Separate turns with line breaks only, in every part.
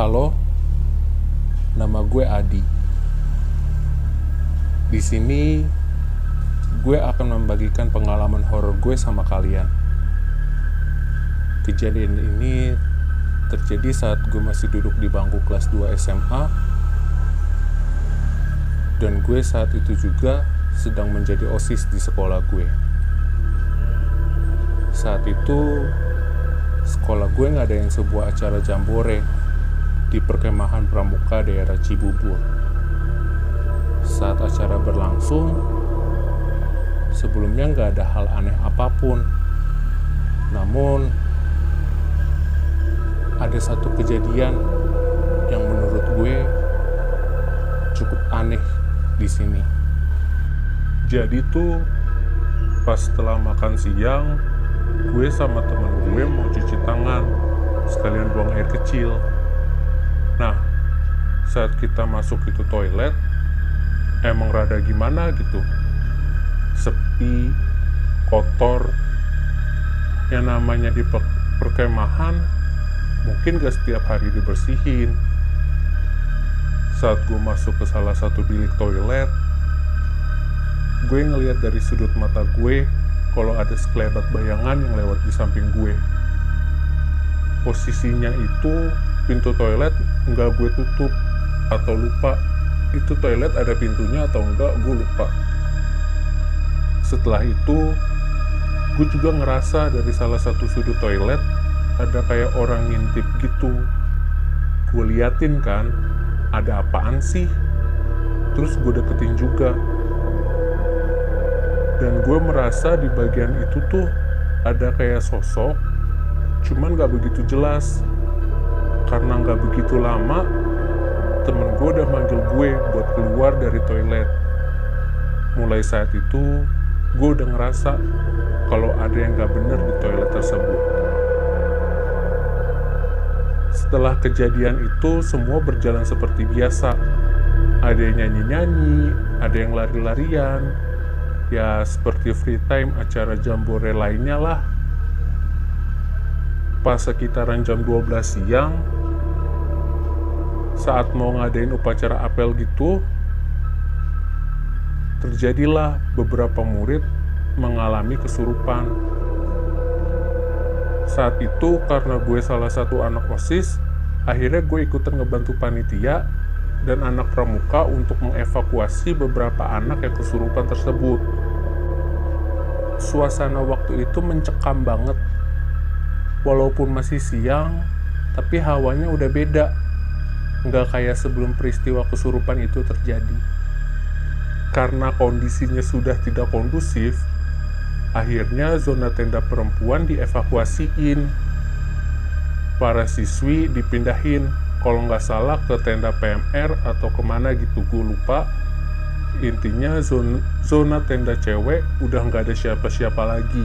Halo, nama gue Adi. Di sini gue akan membagikan pengalaman horor gue sama kalian. Kejadian ini terjadi saat gue masih duduk di bangku kelas 2 SMA dan gue saat itu juga sedang menjadi OSIS di sekolah gue. Saat itu sekolah gue ngadain sebuah acara jambore di perkemahan pramuka daerah Cibubur. Saat acara berlangsung, sebelumnya nggak ada hal aneh apa pun. Namun, ada satu kejadian yang menurut gue cukup aneh di sini. Jadi tuh pas setelah makan siang, gue sama temen gue mau cuci tangan, sekalian buang air kecil. Saat kita masuk itu toilet, emang rada gimana gitu. Sepi, kotor, yang namanya di pe- perkemahan, mungkin gak setiap hari dibersihin. Saat gue masuk ke salah satu bilik toilet, gue ngeliat dari sudut mata gue kalau ada sekelebat bayangan yang lewat di samping gue. Posisinya itu pintu toilet nggak gue tutup atau lupa itu toilet ada pintunya atau enggak gue lupa. Setelah itu gue juga ngerasa dari salah satu sudut toilet ada kayak orang ngintip gitu. Gue liatin kan, ada apaan sih? Terus gue deketin juga dan gue merasa di bagian itu tuh ada kayak sosok cuman gak begitu jelas karena gak begitu lama gue udah manggil gue buat keluar dari toilet. Mulai saat itu gue udah ngerasa kalau ada yang gak bener di toilet tersebut. Setelah kejadian itu semua berjalan seperti biasa. Ada yang nyanyi-nyanyi ada yang lari-larian. Ya seperti free time acara jambore lainnya lah. Pas sekitaran jam 12 siang saat mau ngadain upacara apel gitu terjadilah beberapa murid mengalami kesurupan saat itu karena gue salah satu anak OSIS akhirnya gue ikutan ngebantu panitia dan anak pramuka untuk mengevakuasi beberapa anak yang kesurupan tersebut. Suasana waktu itu mencekam banget. Walaupun masih siang, tapi hawanya udah beda. Nggak kayak sebelum peristiwa kesurupan itu terjadi. Karena kondisinya sudah tidak kondusif, akhirnya zona tenda perempuan dievakuasiin. Para siswi dipindahin kalau nggak salah ke tenda PMR atau ke mana gitu gue lupa intinya zona, zona tenda cewek udah nggak ada siapa-siapa lagi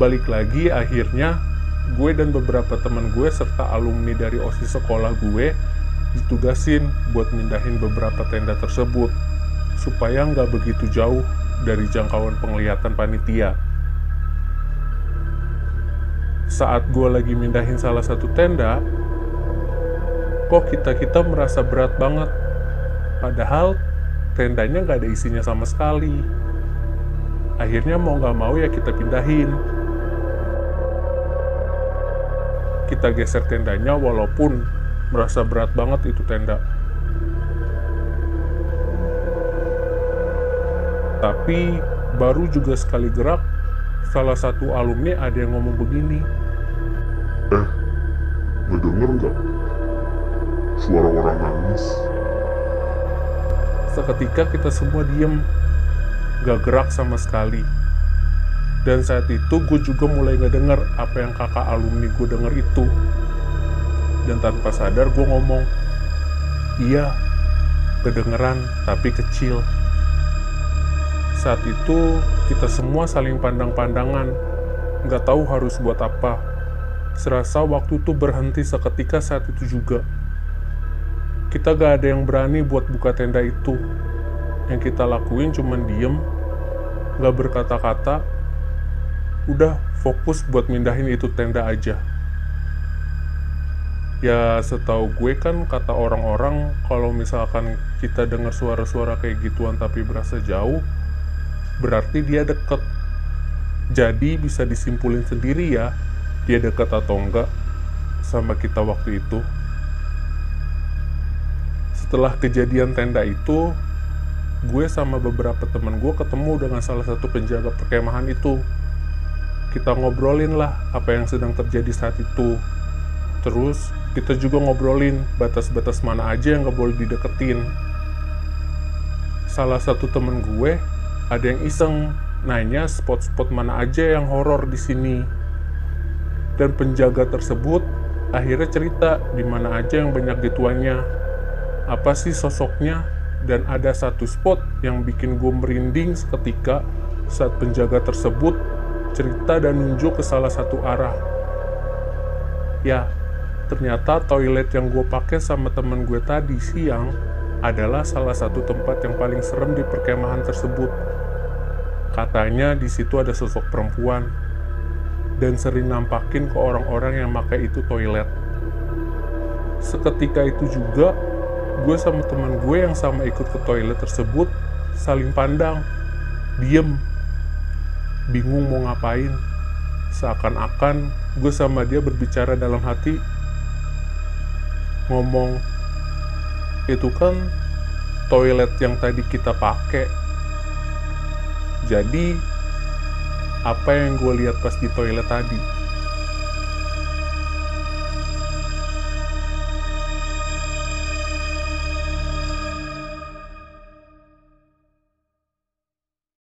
balik lagi akhirnya gue dan beberapa teman gue serta alumni dari osis sekolah gue ditugasin buat mindahin beberapa tenda tersebut supaya nggak begitu jauh dari jangkauan penglihatan panitia saat gue lagi mindahin salah satu tenda kok kita-kita merasa berat banget. Padahal tendanya nggak ada isinya sama sekali. Akhirnya mau nggak mau ya kita pindahin. Kita geser tendanya walaupun merasa berat banget itu tenda. Tapi baru juga sekali gerak, salah satu alumni ada yang ngomong begini.
Eh, ngedenger nggak? Suara orang nangis.
Seketika kita semua diem, gak gerak sama sekali. Dan saat itu gue juga mulai gak denger apa yang kakak alumni gue denger itu. Dan tanpa sadar gue ngomong, iya, kedengeran tapi kecil. Saat itu kita semua saling pandang-pandangan, gak tahu harus buat apa. Serasa waktu itu berhenti seketika saat itu juga kita gak ada yang berani buat buka tenda itu. Yang kita lakuin cuman diem, gak berkata-kata, udah fokus buat mindahin itu tenda aja. ya setahu gue kan kata orang-orang kalau misalkan kita dengar suara-suara kayak gituan tapi berasa jauh berarti dia deket. Jadi bisa disimpulin sendiri ya dia deket atau enggak sama kita waktu itu. Setelah kejadian tenda itu gue sama beberapa teman gue ketemu dengan salah satu penjaga perkemahan itu kita ngobrolin lah apa yang sedang terjadi saat itu terus kita juga ngobrolin batas-batas mana aja yang gak boleh dideketin. Salah satu temen gue ada yang iseng nanya spot-spot mana aja yang horor di sini. Dan penjaga tersebut akhirnya cerita di mana aja yang banyak gituannya. Apa sih sosoknya? Dan ada satu spot yang bikin gue merinding seketika saat penjaga tersebut cerita dan nunjuk ke salah satu arah. Ya, ternyata toilet yang gue pakai sama temen gue tadi siang adalah salah satu tempat yang paling serem di perkemahan tersebut. Katanya di situ ada sosok perempuan dan sering nampakin ke orang-orang yang pakai itu toilet. Seketika itu juga, gue sama teman gue yang sama ikut ke toilet tersebut saling pandang, diem, bingung mau ngapain. Seakan-akan gue sama dia berbicara dalam hati, ngomong itu kan toilet yang tadi kita pakai. Jadi apa yang gue lihat pas di toilet tadi